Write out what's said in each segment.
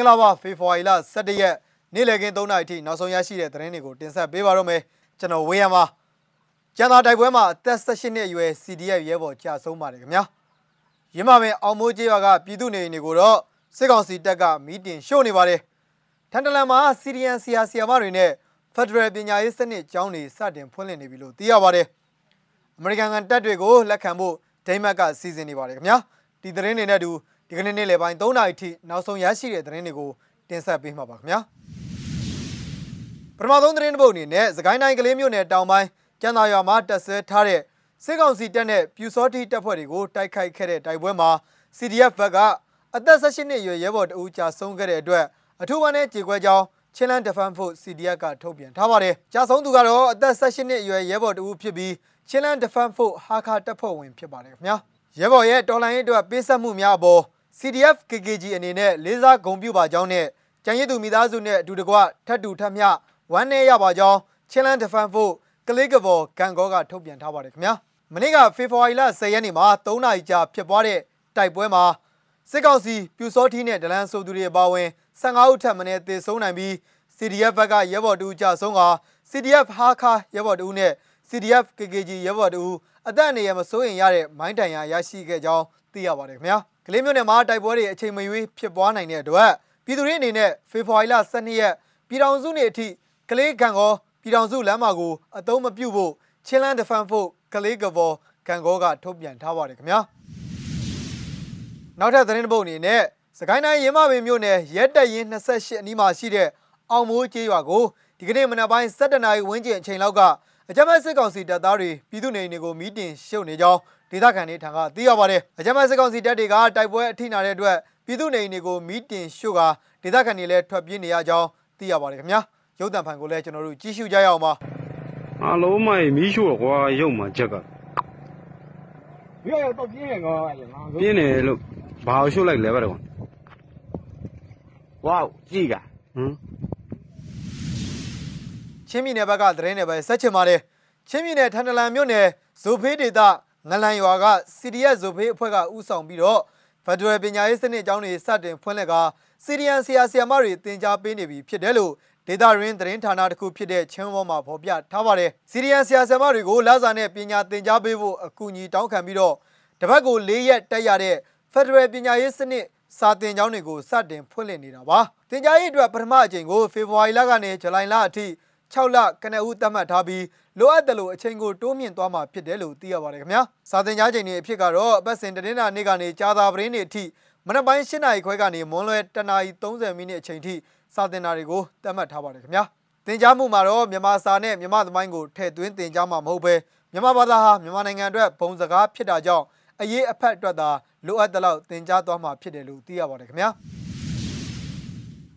င်္ဂလာပါဖေဖော်ဝါရီလ17ရက်နေ့လည်ခင်း3နာရီထိနောက်ဆုံးရရှိတဲ့သတင်းတွေကိုတင်ဆက်ပေးပါတော့မယ်ကျွန်တော်ဝေယံပါကျန်သာတိုက်ပွဲမှာအသက်18နှစ်အရွယ် CDF ရဲဘော်ကြာဆုံးပါတယ်ခင်ဗျာရင်းမပင်အောင်မိုးကျေးရွာကပြည်သူနေအိမ်တွေကိုတော့စစ်ကောင်စီတပ်ကမီးတင်ရှို့နေပါတယ်ထန်တလန်မှာစီရီယန်ဆီယာဆီယာမတွေနဲ့ဖက်ဒရယ်ပညာရေးစနစ်ကျောင်းတွေစတင်ဖွင့်လှစ်နေပြီလို့သိရပါတယ်အမေရိကန်ကတပ်တွေကိုလက်ခံဖို့ဒိမတ်ကစီစဉ်နေပါတယ်ခင်ဗျာဒီသတင်းတွေနဲ့အတူ ဒီကနေ့နေ့လယ်ပိုင်း3နာရီထိနောက်ဆုံးရရှိတဲ့သတင်းတွေကိုတင်ဆက်ပေးမှာပါခင်ဗျာပထမဆုံးသတင်းတစ်ပုဒ်အနေနဲ့စကိုင်းတိုင်းကလေးမြို့နယ်တောင်ပိုင်းကျန်းသာရွာမှာတက်ဆဲထားတဲ့စစ်ကောင်စီတပ်နဲ့ပြူစောတိတပ်ဖွဲ့တွေကိုတိုက်ခိုက်ခဲ့တဲ့တိုက်ပွဲမှာ CDF ဘက်ကအသက်18နှစ်အရွယ်ရဲဘော်တဦးကြာဆုံးခဲ့တဲ့အတွက်အထူးဝမ်းနဲ့ကြေကွဲကြောင်းချင်းလန်ဒဖန်ဖို့ CDF ကထုတ်ပြန်ထားပါတယ်။ကြာဆုံးသူကတော့အသက်18နှစ်အရွယ်ရဲဘော်တဦးဖြစ်ပြီးချင်းလန်ဒဖန်ဖို့ဟာခါတပ်ဖွဲ့ဝင်ဖြစ်ပါတယ်ခင်ဗျာ။ရဲဘော်ရဲ့တော်လိုင်းရေးအတွက်ပေးဆက်မှုများအပေါ် CDF KKG အနေနဲ့လေးစားဂုဏ်ပြုပါကြောင်းနဲ့ကျန်ရည်သူမိသားစုနဲ့အတူတကွထပ်တူထပ်မျှဝမ်းနည်းရပါကြောင်းချင်းလန်ဒဖန်ဖို့ကလေးကဘော်ဂန်ကောကထုတ်ပြန်ထားပါတယ်ခင်ဗျာ။မနေ့ကဖေဖော်ဝါရီလ10ရက်နေ့မှာ3နာရီကြာဖြစ်ပွားတဲ့တိုက်ပွဲမှာစစ်ကောင်စီပြူစောထီးနဲ့ဒလန်ဆိုသူတွေအပါအဝင်15ဦးထပ်မံသေဆုံးနိုင်ပြီး CDF ဘက်ကရဲဘော်တူကြဆုံးက CDF ဟာခါရဲဘော်တူနဲ့ CDF KKG ရဲဘော်တူအသက်အနေရမစိုးရင်ရတဲ့မိုင်းတိုင်ရရရှိခဲ့ကြောင်း သိရပါတယ်ခင်ဗျာကလေးမျိုးနယ်မှာတိုက်ပွဲတွေအချိန်မရွေးဖြစ်ပွားနိုင်တဲ့အတွက်ပြည်သူတွေအနေနဲ့ဖေဖော်ဝါရီလ12ရက်ပြည်ထောင်စုနေ့အထိကလေးကံကောပြည်ထောင်စုလမ်းမကိုအသုံးမပြုဖို့ချင်းလန်းဒဖန်ဖို့ကလေးကဘောကံကောကထုတ်ပြန်ထားပါတယ်ခင်ဗျာနောက်ထပ်သတင်းတစ်ပုဒ်အနေနဲ့စကိုင်းတိုင်းရင်းမပင်မြို့နယ်ရဲတက်ရင်28အနီးမှာရှိတဲ့အောင်မိုးကျေးရွာကိုဒီကနေ့မနက်ပိုင်း7:00နာရီဝန်းကျင်အချိန်လောက်ကအကြမ်းဖက်စစ်ကောင်စီတပ်သားတွေပြည်သူနေအိမ်တွေကိုမီးတင်ရှုပ်နေကြောင်း ဒေသခံတွေထံကသိရပါတယ်။အကြမ်းဖက်စစ်ကောင်စီတပ်တွေကတိုက်ပွဲအထိနာတဲ့အတွက်ပြည်သူနေအိမ်တွေကိုမီးတင်ရှို့ကာဒေသခံတွေလည်းထွက်ပြေးနေရကြောင်းသိရပါတယ်ခင်ဗျာ။ရုပ်သံဖန်ကိုလည်းကျွန်တော်တို့ကြည့်ရှုကြရအောင်ပါ။အလုံးမိုင်မီးရှို့တော့ကွာရုပ်မှချက်က။မြေတော့ပြင်းနေကောပြင်းနေလို့ဘာကိုရှို့လိုက်လဲပါတော့။ဝေါကြည့်ကဟမ်ချင်းမြင့်နယ်ဘက်ကသတင်းနယ်ပဲဆက်ချင်ပါတယ်။ချင်းမြင့်နယ်ထန်တလန်မြို့နယ်ဇိုဖေးဒေသ ငလန်ရွာက CDF ဇိုဖေးအဖွဲ့ကဥဆောင်ပြီးတော့ဖက်ဒရယ်ပညာရေးစနစ်အကြောင်းတွေစတင်ဖွင့်လှစ်ကာ CDN ဆရာဆရာမတွေသင်ကြားပေးနေပြီဖြစ်တယ်လို့ဒေတာရင်းသတင်းဌာနတစ်ခုဖြစ်တဲ့ချင်းဘောမှာဖော်ပြထားပါတယ်။ CDN ဆရာဆရာမတွေကိုလစာနဲ့ပညာသင်ကြားပေးဖို့အကူအညီတောင်းခံပြီးတော့တပတ်ကို၄ရက်တက်ရတဲ့ဖက်ဒရယ်ပညာရေးစနစ်စာသင်ကျောင်းတွေကိုစတင်ဖွင့်လှစ်နေတာပါ။သင်ကြားရေးအတွက်ပထမအကြိမ်ကိုဖေဖော်ဝါရီလကနေဇူလိုင်လအထိ 6လကနဦးသတ်မှတ်ထားပြီးလိုအပ်တယ်လို့အချိန်ကိုတိုးမြင့်သွားမှာဖြစ်တယ်လို့သိရပါတယ်ခင်ဗျာစာသင်ကြားချိန်တွေအဖြစ်ကတော့အပတ်စဉ်တင်းနာနေ့ကနေကြာသာပရင်းနေ့အထိမနက်ပိုင်း၈နာရီခွဲကနေမွန်းလွဲတနာရီ30မိနစ်အချိန်ထိစာသင်တာတွေကိုသတ်မှတ်ထားပါတယ်ခင်ဗျာသင်ကြားမှုမှာတော့မြန်မာစာနဲ့မြန်မာသမိုင်းကိုထည့်သွင်းသင်ကြားမှာမဟုတ်ဘဲမြန်မာဘာသာဟာမြန်မာနိုင်ငံအတွက်ဘုံစကားဖြစ်တာကြောင့်အရေးအဖက်အတွက်သာလိုအပ်တဲ့လောက်သင်ကြားသွားမှာဖြစ်တယ်လို့သိရပါတယ်ခင်ဗျာ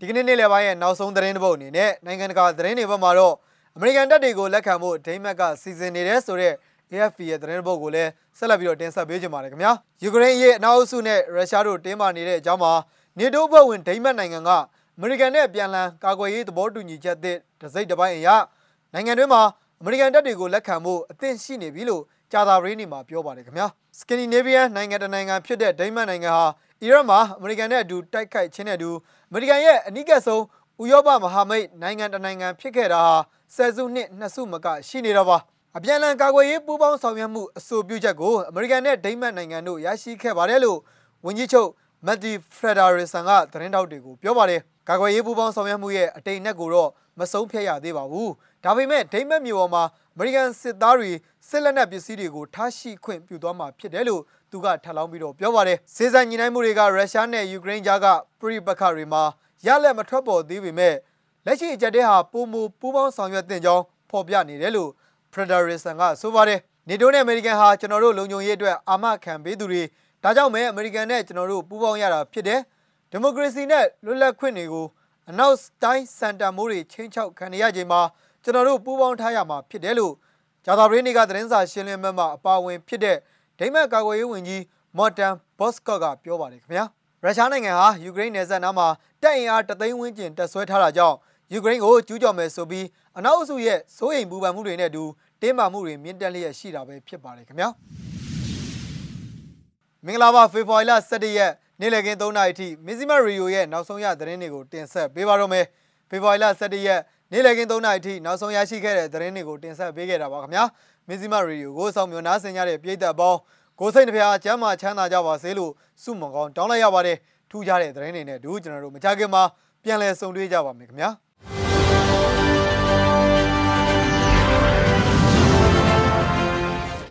ဒီကနေ့နေ့လယ်ပိုင်းရဲ့နောက်ဆုံးသတင်းတစ်ပုဒ်အနေနဲ့နိုင်ငံတကာသတင်းတွေဘက်မှာတော့အမေရိကန်တပ်တွေကိုလက်ခံဖို့ဒိမတ်ကစီစဉ်နေတဲ့ဆိုတော့ AFP ရဲ့သတင်းတစ်ပုဒ်ကိုလည်းဆက်လက်ပြီးတော့တင်ဆက်ပေးကြပါမယ်ခင်ဗျာယူကရိန်းရဲ့အနောက်အုပ်စုနဲ့ရုရှားတို့တင်းမာနေတဲ့အကြောင်းမှာနေတိုးဘက်ဝင်ဒိမတ်နိုင်ငံကအမေရိကန်နဲ့ပြန်လည်ကာကွယ်ရေးသဘောတူညီချက်သစ်တစ်စိတ်တစ်ပိုင်းအရနိုင်ငံတွင်းမှာအမေရိကန်တပ်တွေကိုလက်ခံဖို့အသင့်ရှိနေပြီလို့ကြာသာပရင်းနေမှာပြောပါတယ်ခင်ဗျာစကင်ဒီနေဗီးယန်နိုင်ငံတစ်နိုင်ငံဖြစ်တဲ့ဒိမတ်နိုင်ငံဟာ အီရတ်မှာအမေရိကန်နဲ့အတူတိုက်ခိုက်ခြင်းနဲ့အတူအမေရိကန်ရဲ့အနိကဆုံးဥရောပမဟာမိတ်နိုင်ငံတစ်နိုင်ငံဖြစ်ခဲ့တာဟာဆယ်စုနှစ်နှစ်စုမကရှိနေတော့ပါအပြန်အလှန်ကာကွယ်ရေးပူးပေါင်းဆောင်ရွက်မှုအဆိုပြုချက်ကိုအမေရိကန်နဲ့ဒိမတ်နိုင်ငံတို့ရရှိခဲ့ပါတယ်လို့ဝန်ကြီးချုပ်မက်တီဖရဒါရီဆန်ကသတင်းတောက်တွေကိုပြောပါတယ်ကာကွယ်ရေးပူးပေါင်းဆောင်ရွက်မှုရဲ့အတိတ်နဲ့ကိုတော့မဆုံးဖြတ်ရသေးပါဘူးဒါပေမဲ့ဒိမတ်မျိုးပေါ်မှာအမေရိကန်စစ်သားတွေစစ်လက်နက်ပစ္စည်းတွေကိုထားရှိခွင့်ပြုသွားမှာဖြစ်တယ်လို့ သူကထပ်လောင်းပြီးတော့ပြောပါတယ်စေစံညီနိုင်မှုတွေကရုရှားနဲ့ယူကရိန်းကြားကပြိပခါတွေမှာရလက်မထွက်ပေါ်သေးပေမဲ့လက်ရှိအကြက်တဲ့ဟာပုံမူပူးပေါင်းဆောင်ရွက်တင်ကြောင်းဖော်ပြနေတယ်လို့ Federation ကဆိုပါတယ်နေတိုးနဲ့အမေရိကန်ဟာကျွန်တော်တို့လုံခြုံရေးအတွက်အာမခံပေးသူတွေဒါကြောင့်မဲအမေရိကန်နဲ့ကျွန်တော်တို့ပူးပေါင်းရတာဖြစ်တယ်ဒီမိုကရေစီနဲ့လွတ်လပ်ခွင့်တွေကိုအနောက်တိုင်းစန်တာမိုးတွေချင်းချောက်ခံရချိန်မှာကျွန်တော်တို့ပူးပေါင်းထားရမှာဖြစ်တယ်လို့ဂျာသာဘရင်းကသတင်းစာရှင်းလင်းပွဲမှာအပါအဝင်ဖြစ်တဲ့ ဒိမတ်ကာကွယ်ရေးဝန်ကြီးမော်တန်ဘော့စကော့ကပြောပါတယ်ခင်ဗျာရုရှားနိုင်ငံဟာယူကရိန်းနယ်စပ်နားမှာတပ်အင်အားတသိန်းဝန်းကျင်တပ်ဆွဲထားတာကြောင့်ယူကရိန်းကိုကျူးကျော်မယ်ဆိုပြီးအနောက်အစုရဲ့စိုးရိမ်ပူပန်မှုတွေနဲ့အတူတင်းမာမှုတွေမြင့်တက်လျက်ရှိတာပဲဖြစ်ပါတယ်ခင်ဗျာမင်္ဂလာပါဖေဖော်ဝါရီလ17ရက်နေ့လည်ခင်း3နာရီအထိမဇ္ဈိမရေဒီယိုရဲ့နောက်ဆုံးရသတင်းတွေကိုတင်ဆက်ပေးပါတော့မယ်ဖေဖော်ဝါရီလ17ရက်နေ့လည်ခင်း3နာရီအထိနောက်ဆုံးရရှိခဲ့တဲ့သတင်းတွေကိုတင်ဆက်ပေးခဲ့တာပါခင်ဗျာ မဇ္ဈိမရေဒီယိုကိုဆောင်မျိုးနားဆင်ကြတဲ့ပြည်သက်ပေါင်းကိုစိတ်နှဖျားကျမ်းမာချမ်းသာကြပါစေလို့ဆုမွန်ကောင်းတောင်းလိုက်ရပါတယ်ထူးခြားတဲ့သတင်းတွေနဲ့တို့ကျွန်တော်တို့မကြခင်မှာပြန်လည်ဆုံတွေ့ကြပါမယ်ခင်ဗျာ